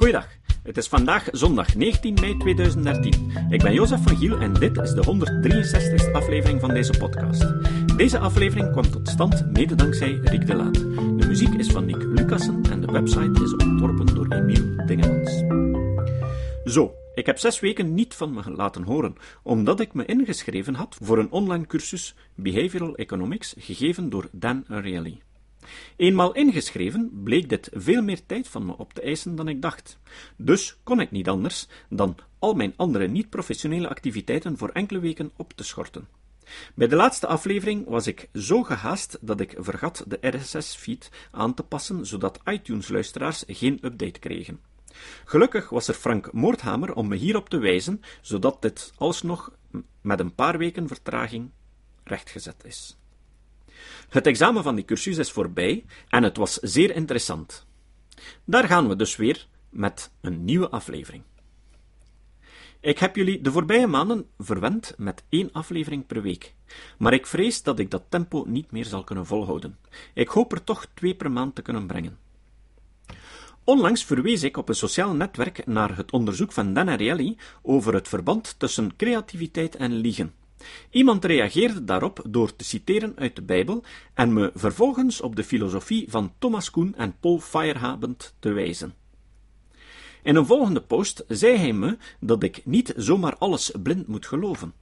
Goeiedag. Het is vandaag zondag 19 mei 2013. Ik ben Jozef van Giel en dit is de 163ste aflevering van deze podcast. Deze aflevering kwam tot stand mede dankzij Rick de Laat. De muziek is van Nick Lucassen en de website is ontworpen door Emiel Dingemans. Zo, ik heb zes weken niet van me laten horen, omdat ik me ingeschreven had voor een online cursus Behavioral Economics gegeven door Dan Ariely. Eenmaal ingeschreven bleek dit veel meer tijd van me op te eisen dan ik dacht. Dus kon ik niet anders dan al mijn andere niet-professionele activiteiten voor enkele weken op te schorten. Bij de laatste aflevering was ik zo gehaast dat ik vergat de RSS-feed aan te passen, zodat iTunes-luisteraars geen update kregen. Gelukkig was er Frank Moordhamer om me hierop te wijzen, zodat dit alsnog met een paar weken vertraging rechtgezet is. Het examen van die cursus is voorbij en het was zeer interessant. Daar gaan we dus weer met een nieuwe aflevering. Ik heb jullie de voorbije maanden verwend met één aflevering per week, maar ik vrees dat ik dat tempo niet meer zal kunnen volhouden. Ik hoop er toch twee per maand te kunnen brengen. Onlangs verwees ik op een sociaal netwerk naar het onderzoek van Dan Ariely over het verband tussen creativiteit en liegen. Iemand reageerde daarop door te citeren uit de Bijbel en me vervolgens op de filosofie van Thomas Kuhn en Paul Feyerabend te wijzen. In een volgende post zei hij me dat ik niet zomaar alles blind moet geloven.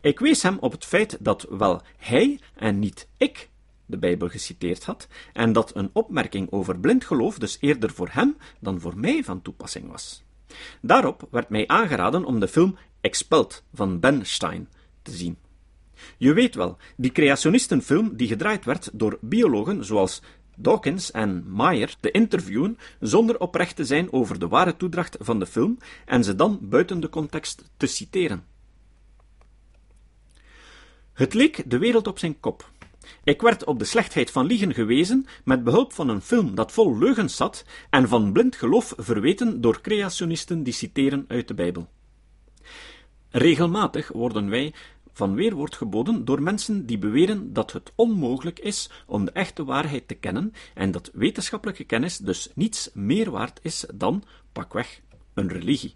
Ik wees hem op het feit dat wel hij en niet ik de Bijbel geciteerd had, en dat een opmerking over blind geloof dus eerder voor hem dan voor mij van toepassing was. Daarop werd mij aangeraden om de film Expelled van Ben Stein zien. Je weet wel, die creationistenfilm die gedraaid werd door biologen zoals Dawkins en Meyer te interviewen zonder oprecht te zijn over de ware toedracht van de film en ze dan buiten de context te citeren. Het leek de wereld op zijn kop. Ik werd op de slechtheid van liegen gewezen met behulp van een film dat vol leugens zat en van blind geloof verweten door creationisten die citeren uit de Bijbel. Regelmatig worden wij van weerwoord geboden door mensen die beweren dat het onmogelijk is om de echte waarheid te kennen en dat wetenschappelijke kennis dus niets meer waard is dan, pakweg, een religie.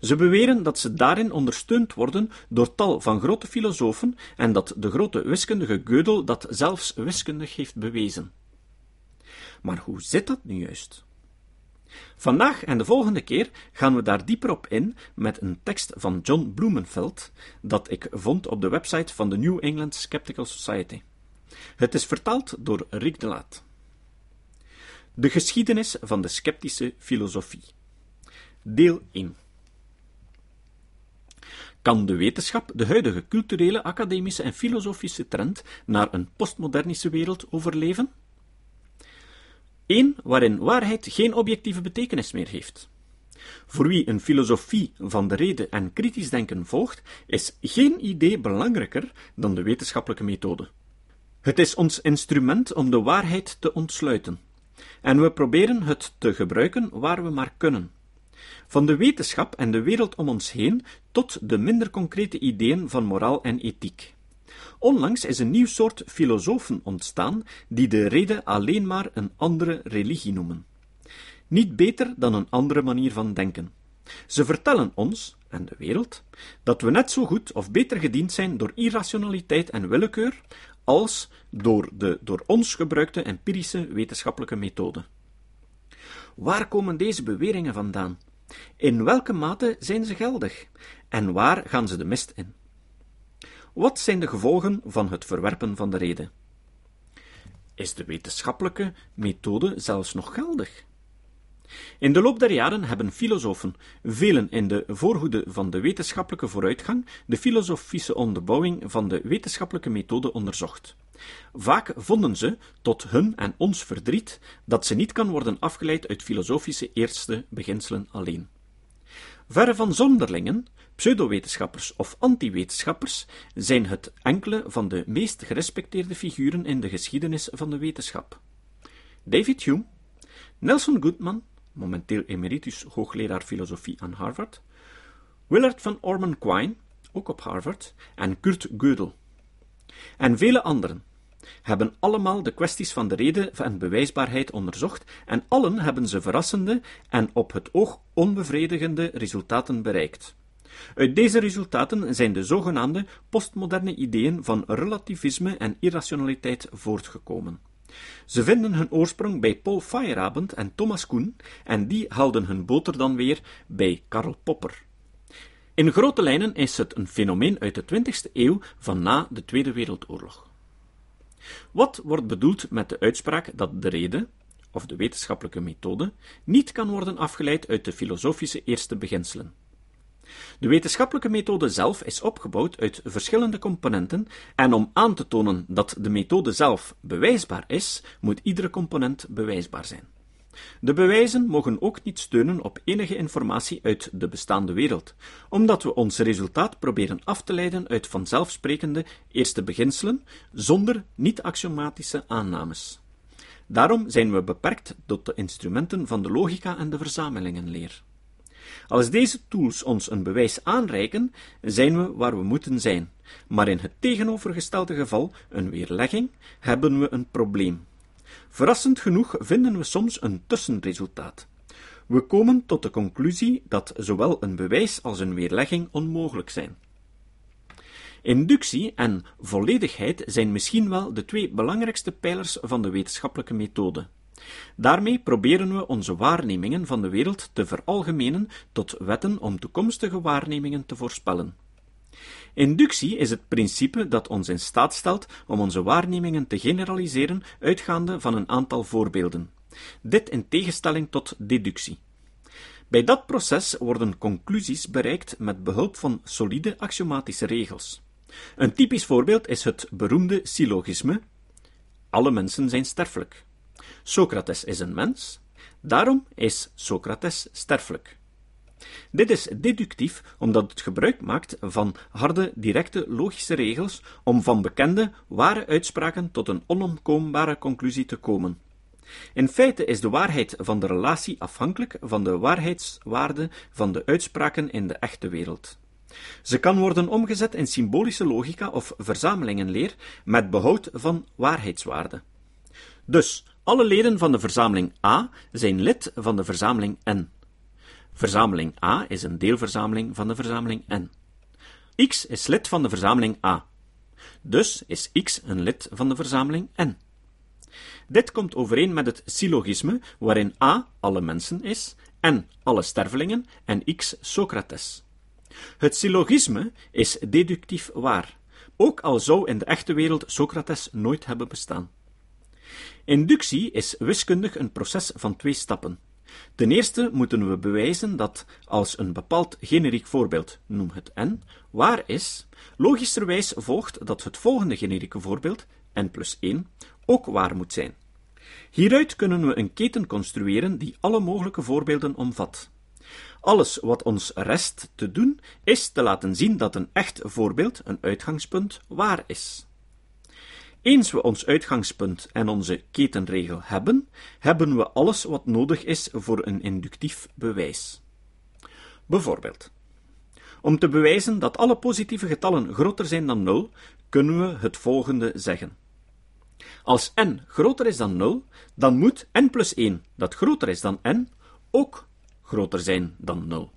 Ze beweren dat ze daarin ondersteund worden door tal van grote filosofen en dat de grote wiskundige Gödel dat zelfs wiskundig heeft bewezen. Maar hoe zit dat nu juist? Vandaag en de volgende keer gaan we daar dieper op in met een tekst van John Blumenfeld dat ik vond op de website van de New England Skeptical Society. Het is vertaald door Rick de Laat. De geschiedenis van de sceptische filosofie. Deel 1. Kan de wetenschap de huidige culturele, academische en filosofische trend naar een postmodernische wereld overleven? Eén waarin waarheid geen objectieve betekenis meer heeft. Voor wie een filosofie van de reden en kritisch denken volgt, is geen idee belangrijker dan de wetenschappelijke methode. Het is ons instrument om de waarheid te ontsluiten, en we proberen het te gebruiken waar we maar kunnen. Van de wetenschap en de wereld om ons heen tot de minder concrete ideeën van moraal en ethiek. Onlangs is een nieuw soort filosofen ontstaan die de reden alleen maar een andere religie noemen. Niet beter dan een andere manier van denken. Ze vertellen ons, en de wereld, dat we net zo goed of beter gediend zijn door irrationaliteit en willekeur, als door de door ons gebruikte empirische wetenschappelijke methode. Waar komen deze beweringen vandaan? In welke mate zijn ze geldig? En waar gaan ze de mist in? Wat zijn de gevolgen van het verwerpen van de reden? Is de wetenschappelijke methode zelfs nog geldig? In de loop der jaren hebben filosofen, velen in de voorhoede van de wetenschappelijke vooruitgang, de filosofische onderbouwing van de wetenschappelijke methode onderzocht. Vaak vonden ze, tot hun en ons verdriet, dat ze niet kan worden afgeleid uit filosofische eerste beginselen alleen. Verre van zonderlingen, pseudowetenschappers of antiwetenschappers zijn het enkele van de meest gerespecteerde figuren in de geschiedenis van de wetenschap. David Hume, Nelson Goodman, momenteel emeritus hoogleraar filosofie aan Harvard, Willard van Orman Quine, ook op Harvard, en Kurt Gödel. En vele anderen. Hebben allemaal de kwesties van de reden en bewijsbaarheid onderzocht en allen hebben ze verrassende en op het oog onbevredigende resultaten bereikt. Uit deze resultaten zijn de zogenaamde postmoderne ideeën van relativisme en irrationaliteit voortgekomen. Ze vinden hun oorsprong bij Paul Feyerabend en Thomas Kuhn, en die haalden hun boter dan weer bij Karl Popper. In grote lijnen is het een fenomeen uit de 20e eeuw van na de Tweede Wereldoorlog. Wat wordt bedoeld met de uitspraak dat de reden, of de wetenschappelijke methode, niet kan worden afgeleid uit de filosofische eerste beginselen? De wetenschappelijke methode zelf is opgebouwd uit verschillende componenten en om aan te tonen dat de methode zelf bewijsbaar is, moet iedere component bewijsbaar zijn. De bewijzen mogen ook niet steunen op enige informatie uit de bestaande wereld, omdat we ons resultaat proberen af te leiden uit vanzelfsprekende eerste beginselen, zonder niet-axiomatische aannames. Daarom zijn we beperkt tot de instrumenten van de logica en de verzamelingenleer. Als deze tools ons een bewijs aanreiken, zijn we waar we moeten zijn, maar in het tegenovergestelde geval, een weerlegging, hebben we een probleem. Verrassend genoeg vinden we soms een tussenresultaat. We komen tot de conclusie dat zowel een bewijs als een weerlegging onmogelijk zijn. Inductie en volledigheid zijn misschien wel de twee belangrijkste pijlers van de wetenschappelijke methode. Daarmee proberen we onze waarnemingen van de wereld te veralgemenen tot wetten om toekomstige waarnemingen te voorspellen. Inductie is het principe dat ons in staat stelt om onze waarnemingen te generaliseren uitgaande van een aantal voorbeelden. Dit in tegenstelling tot deductie. Bij dat proces worden conclusies bereikt met behulp van solide axiomatische regels. Een typisch voorbeeld is het beroemde syllogisme: alle mensen zijn sterfelijk. Socrates is een mens, daarom is Socrates sterfelijk. Dit is deductief omdat het gebruik maakt van harde, directe logische regels om van bekende, ware uitspraken tot een onomkoombare conclusie te komen. In feite is de waarheid van de relatie afhankelijk van de waarheidswaarde van de uitspraken in de echte wereld. Ze kan worden omgezet in symbolische logica of verzamelingenleer met behoud van waarheidswaarde. Dus, alle leden van de verzameling A zijn lid van de verzameling N. Verzameling A is een deelverzameling van de verzameling N. X is lid van de verzameling A. Dus is X een lid van de verzameling N. Dit komt overeen met het syllogisme waarin A alle mensen is, N alle stervelingen en X Socrates. Het syllogisme is deductief waar, ook al zou in de echte wereld Socrates nooit hebben bestaan. Inductie is wiskundig een proces van twee stappen. Ten eerste moeten we bewijzen dat als een bepaald generiek voorbeeld, noem het n, waar is, logischerwijs volgt dat het volgende generieke voorbeeld, n plus 1, ook waar moet zijn. Hieruit kunnen we een keten construeren die alle mogelijke voorbeelden omvat. Alles wat ons rest te doen, is te laten zien dat een echt voorbeeld, een uitgangspunt, waar is. Eens we ons uitgangspunt en onze ketenregel hebben, hebben we alles wat nodig is voor een inductief bewijs. Bijvoorbeeld, om te bewijzen dat alle positieve getallen groter zijn dan 0, kunnen we het volgende zeggen. Als n groter is dan 0, dan moet n plus 1, dat groter is dan n, ook groter zijn dan 0.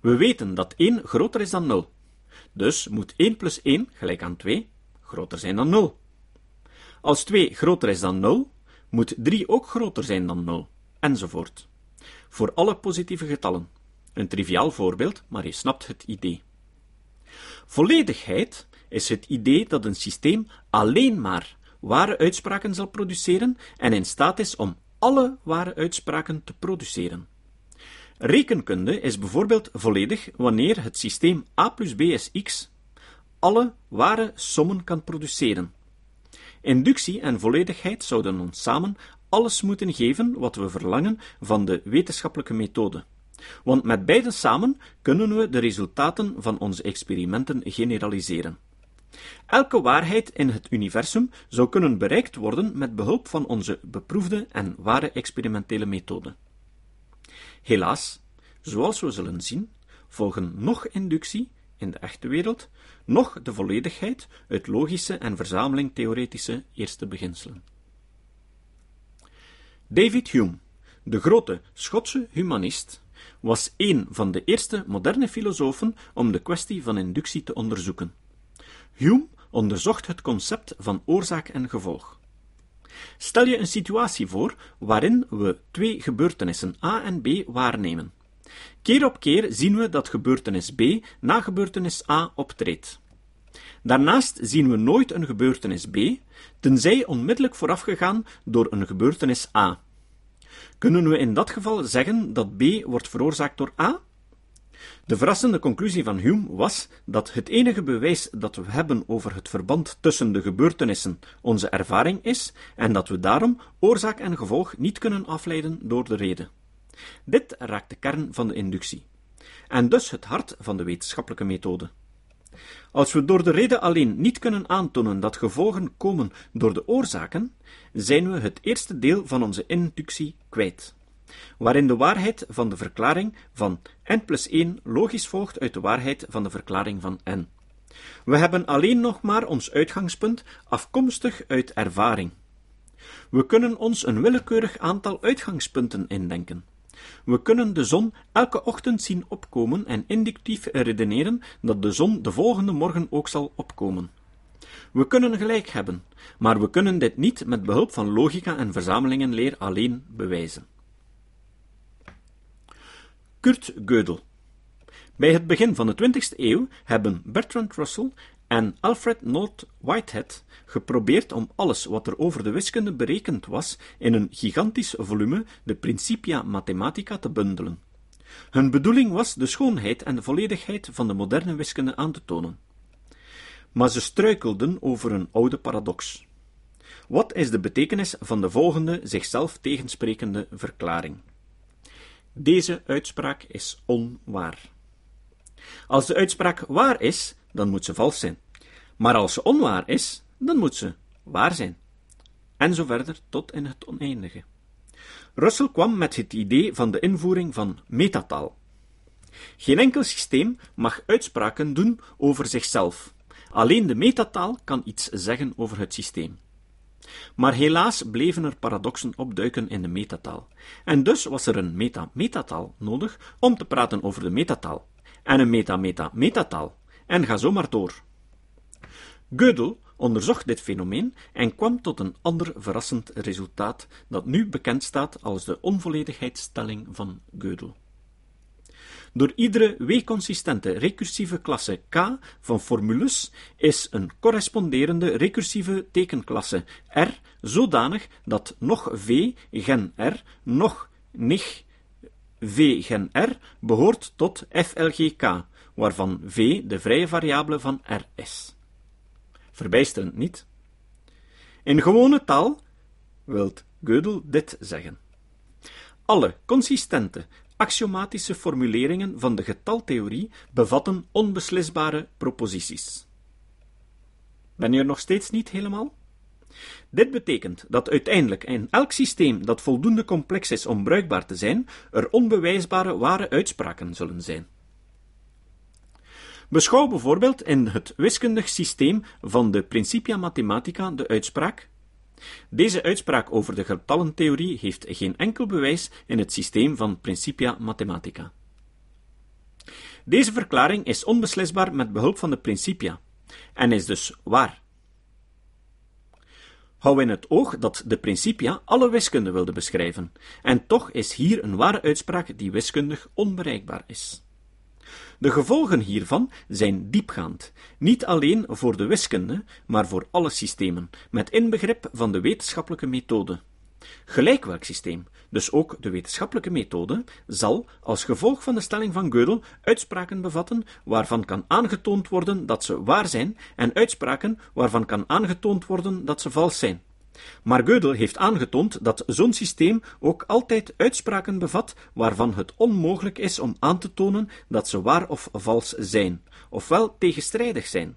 We weten dat 1 groter is dan 0. Dus moet 1 plus 1 gelijk aan 2 groter zijn dan 0. Als 2 groter is dan 0, moet 3 ook groter zijn dan 0, enzovoort. Voor alle positieve getallen. Een triviaal voorbeeld, maar je snapt het idee. Volledigheid is het idee dat een systeem alleen maar ware uitspraken zal produceren en in staat is om alle ware uitspraken te produceren. Rekenkunde is bijvoorbeeld volledig wanneer het systeem a plus b is x alle ware sommen kan produceren. Inductie en volledigheid zouden ons samen alles moeten geven wat we verlangen van de wetenschappelijke methode. Want met beide samen kunnen we de resultaten van onze experimenten generaliseren. Elke waarheid in het universum zou kunnen bereikt worden met behulp van onze beproefde en ware experimentele methode. Helaas, zoals we zullen zien, volgen nog inductie in de echte wereld, noch de volledigheid uit logische en verzameling theoretische eerste beginselen. David Hume, de grote Schotse humanist, was een van de eerste moderne filosofen om de kwestie van inductie te onderzoeken. Hume onderzocht het concept van oorzaak en gevolg. Stel je een situatie voor waarin we twee gebeurtenissen A en B waarnemen. Keer op keer zien we dat gebeurtenis B na gebeurtenis A optreedt. Daarnaast zien we nooit een gebeurtenis B, tenzij onmiddellijk voorafgegaan door een gebeurtenis A. Kunnen we in dat geval zeggen dat B wordt veroorzaakt door A? De verrassende conclusie van Hume was dat het enige bewijs dat we hebben over het verband tussen de gebeurtenissen onze ervaring is en dat we daarom oorzaak en gevolg niet kunnen afleiden door de reden. Dit raakt de kern van de inductie, en dus het hart van de wetenschappelijke methode. Als we door de reden alleen niet kunnen aantonen dat gevolgen komen door de oorzaken, zijn we het eerste deel van onze inductie kwijt, waarin de waarheid van de verklaring van n plus 1 logisch volgt uit de waarheid van de verklaring van n. We hebben alleen nog maar ons uitgangspunt afkomstig uit ervaring. We kunnen ons een willekeurig aantal uitgangspunten indenken. We kunnen de zon elke ochtend zien opkomen en inductief redeneren dat de zon de volgende morgen ook zal opkomen. We kunnen gelijk hebben, maar we kunnen dit niet met behulp van logica en verzamelingenleer alleen bewijzen. Kurt Gödel Bij het begin van de 20e eeuw hebben Bertrand Russell en Alfred North Whitehead geprobeerd om alles wat er over de wiskunde berekend was in een gigantisch volume, de Principia Mathematica, te bundelen. Hun bedoeling was de schoonheid en de volledigheid van de moderne wiskunde aan te tonen. Maar ze struikelden over een oude paradox. Wat is de betekenis van de volgende zichzelf tegensprekende verklaring? Deze uitspraak is onwaar. Als de uitspraak waar is, dan moet ze vals zijn. Maar als ze onwaar is, dan moet ze waar zijn. En zo verder tot in het oneindige. Russell kwam met het idee van de invoering van metataal. Geen enkel systeem mag uitspraken doen over zichzelf. Alleen de metataal kan iets zeggen over het systeem. Maar helaas bleven er paradoxen opduiken in de metataal. En dus was er een meta-metataal nodig om te praten over de metataal. En een meta-meta-metataal. En ga zo maar door. Gödel onderzocht dit fenomeen en kwam tot een ander verrassend resultaat dat nu bekend staat als de onvolledigheidsstelling van Gödel. Door iedere W-consistente recursieve klasse K van formules is een corresponderende recursieve tekenklasse R zodanig dat nog V gen R nog nig V gen R behoort tot FLGK, waarvan V de vrije variabele van R is. Verbijsterend niet? In gewone taal wilt Gödel dit zeggen. Alle consistente, axiomatische formuleringen van de getaltheorie bevatten onbeslisbare proposities. Ben je er nog steeds niet helemaal? Dit betekent dat uiteindelijk in elk systeem dat voldoende complex is om bruikbaar te zijn, er onbewijsbare ware uitspraken zullen zijn. Beschouw bijvoorbeeld in het wiskundig systeem van de Principia Mathematica de uitspraak deze uitspraak over de getallentheorie heeft geen enkel bewijs in het systeem van Principia Mathematica. Deze verklaring is onbeslisbaar met behulp van de Principia en is dus waar. Hou in het oog dat de Principia alle wiskunde wilde beschrijven, en toch is hier een ware uitspraak die wiskundig onbereikbaar is. De gevolgen hiervan zijn diepgaand, niet alleen voor de wiskunde, maar voor alle systemen, met inbegrip van de wetenschappelijke methode. Systeem, dus ook de wetenschappelijke methode, zal, als gevolg van de stelling van Gödel, uitspraken bevatten waarvan kan aangetoond worden dat ze waar zijn en uitspraken waarvan kan aangetoond worden dat ze vals zijn. Maar Gödel heeft aangetoond dat zo'n systeem ook altijd uitspraken bevat waarvan het onmogelijk is om aan te tonen dat ze waar of vals zijn, ofwel tegenstrijdig zijn.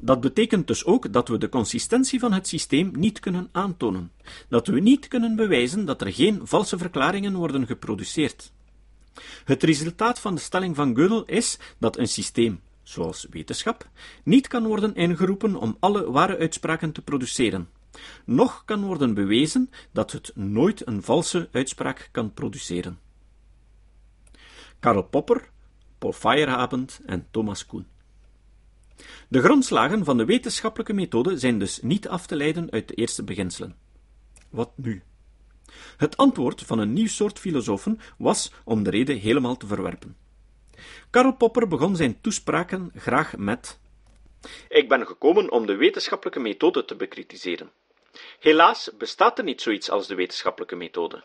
Dat betekent dus ook dat we de consistentie van het systeem niet kunnen aantonen, dat we niet kunnen bewijzen dat er geen valse verklaringen worden geproduceerd. Het resultaat van de stelling van Gödel is dat een systeem zoals wetenschap, niet kan worden ingeroepen om alle ware uitspraken te produceren. Nog kan worden bewezen dat het nooit een valse uitspraak kan produceren. Karl Popper, Paul Feyerabend en Thomas Kuhn. De grondslagen van de wetenschappelijke methode zijn dus niet af te leiden uit de eerste beginselen. Wat nu? Het antwoord van een nieuw soort filosofen was om de reden helemaal te verwerpen. Karl Popper begon zijn toespraken graag met: Ik ben gekomen om de wetenschappelijke methode te bekritiseren. Helaas bestaat er niet zoiets als de wetenschappelijke methode.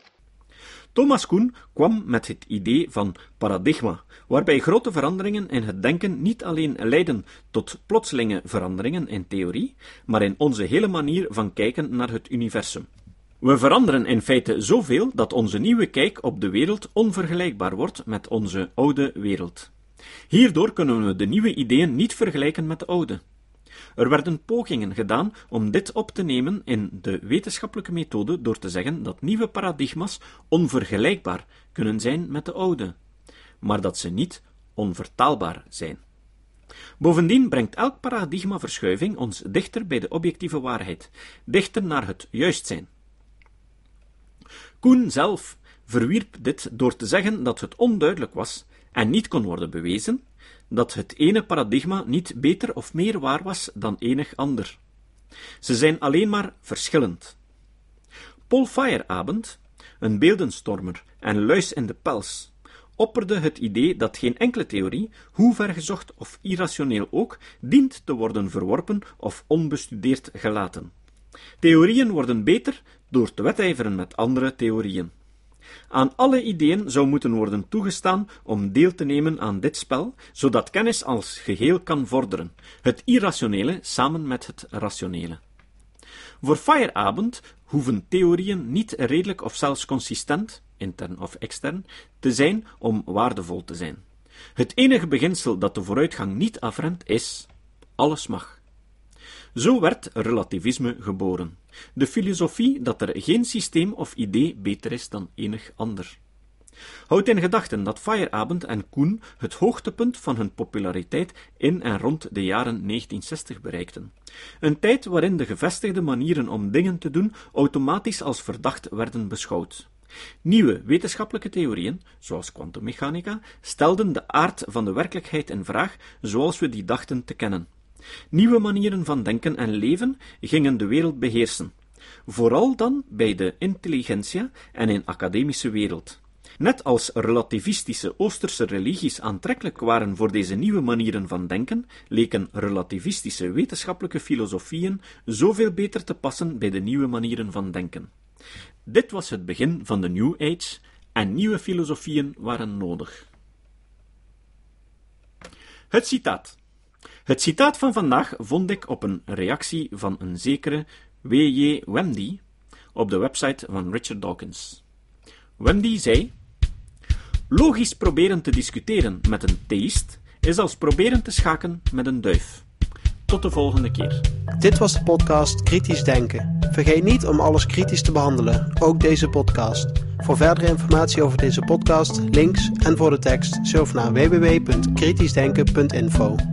Thomas Kuhn kwam met het idee van paradigma, waarbij grote veranderingen in het denken niet alleen leiden tot plotselinge veranderingen in theorie, maar in onze hele manier van kijken naar het universum. We veranderen in feite zoveel dat onze nieuwe kijk op de wereld onvergelijkbaar wordt met onze oude wereld. Hierdoor kunnen we de nieuwe ideeën niet vergelijken met de oude. Er werden pogingen gedaan om dit op te nemen in de wetenschappelijke methode door te zeggen dat nieuwe paradigma's onvergelijkbaar kunnen zijn met de oude, maar dat ze niet onvertaalbaar zijn. Bovendien brengt elk paradigmaverschuiving ons dichter bij de objectieve waarheid, dichter naar het juist zijn. Koen zelf verwierp dit door te zeggen dat het onduidelijk was en niet kon worden bewezen dat het ene paradigma niet beter of meer waar was dan enig ander. Ze zijn alleen maar verschillend. Paul Feyerabend, een beeldenstormer en luis in de pels, opperde het idee dat geen enkele theorie, hoe vergezocht of irrationeel ook, dient te worden verworpen of onbestudeerd gelaten. Theorieën worden beter door te wedijveren met andere theorieën. Aan alle ideeën zou moeten worden toegestaan om deel te nemen aan dit spel, zodat kennis als geheel kan vorderen, het irrationele samen met het rationele. Voor Feyerabend hoeven theorieën niet redelijk of zelfs consistent, intern of extern, te zijn om waardevol te zijn. Het enige beginsel dat de vooruitgang niet afremt is: alles mag. Zo werd relativisme geboren. De filosofie dat er geen systeem of idee beter is dan enig ander. Houd in gedachten dat Feyerabend en Koen het hoogtepunt van hun populariteit in en rond de jaren 1960 bereikten. Een tijd waarin de gevestigde manieren om dingen te doen automatisch als verdacht werden beschouwd. Nieuwe wetenschappelijke theorieën, zoals kwantummechanica, stelden de aard van de werkelijkheid in vraag zoals we die dachten te kennen. Nieuwe manieren van denken en leven gingen de wereld beheersen, vooral dan bij de intelligentia en in academische wereld. Net als relativistische Oosterse religies aantrekkelijk waren voor deze nieuwe manieren van denken, leken relativistische wetenschappelijke filosofieën zoveel beter te passen bij de nieuwe manieren van denken. Dit was het begin van de New Age en nieuwe filosofieën waren nodig. Het citaat. Het citaat van vandaag vond ik op een reactie van een zekere W.J. Wendy op de website van Richard Dawkins. Wendy zei: Logisch proberen te discussiëren met een theïst is als proberen te schaken met een duif. Tot de volgende keer. Dit was de podcast Kritisch Denken. Vergeet niet om alles kritisch te behandelen, ook deze podcast. Voor verdere informatie over deze podcast, links en voor de tekst, surf naar www.kritischdenken.info.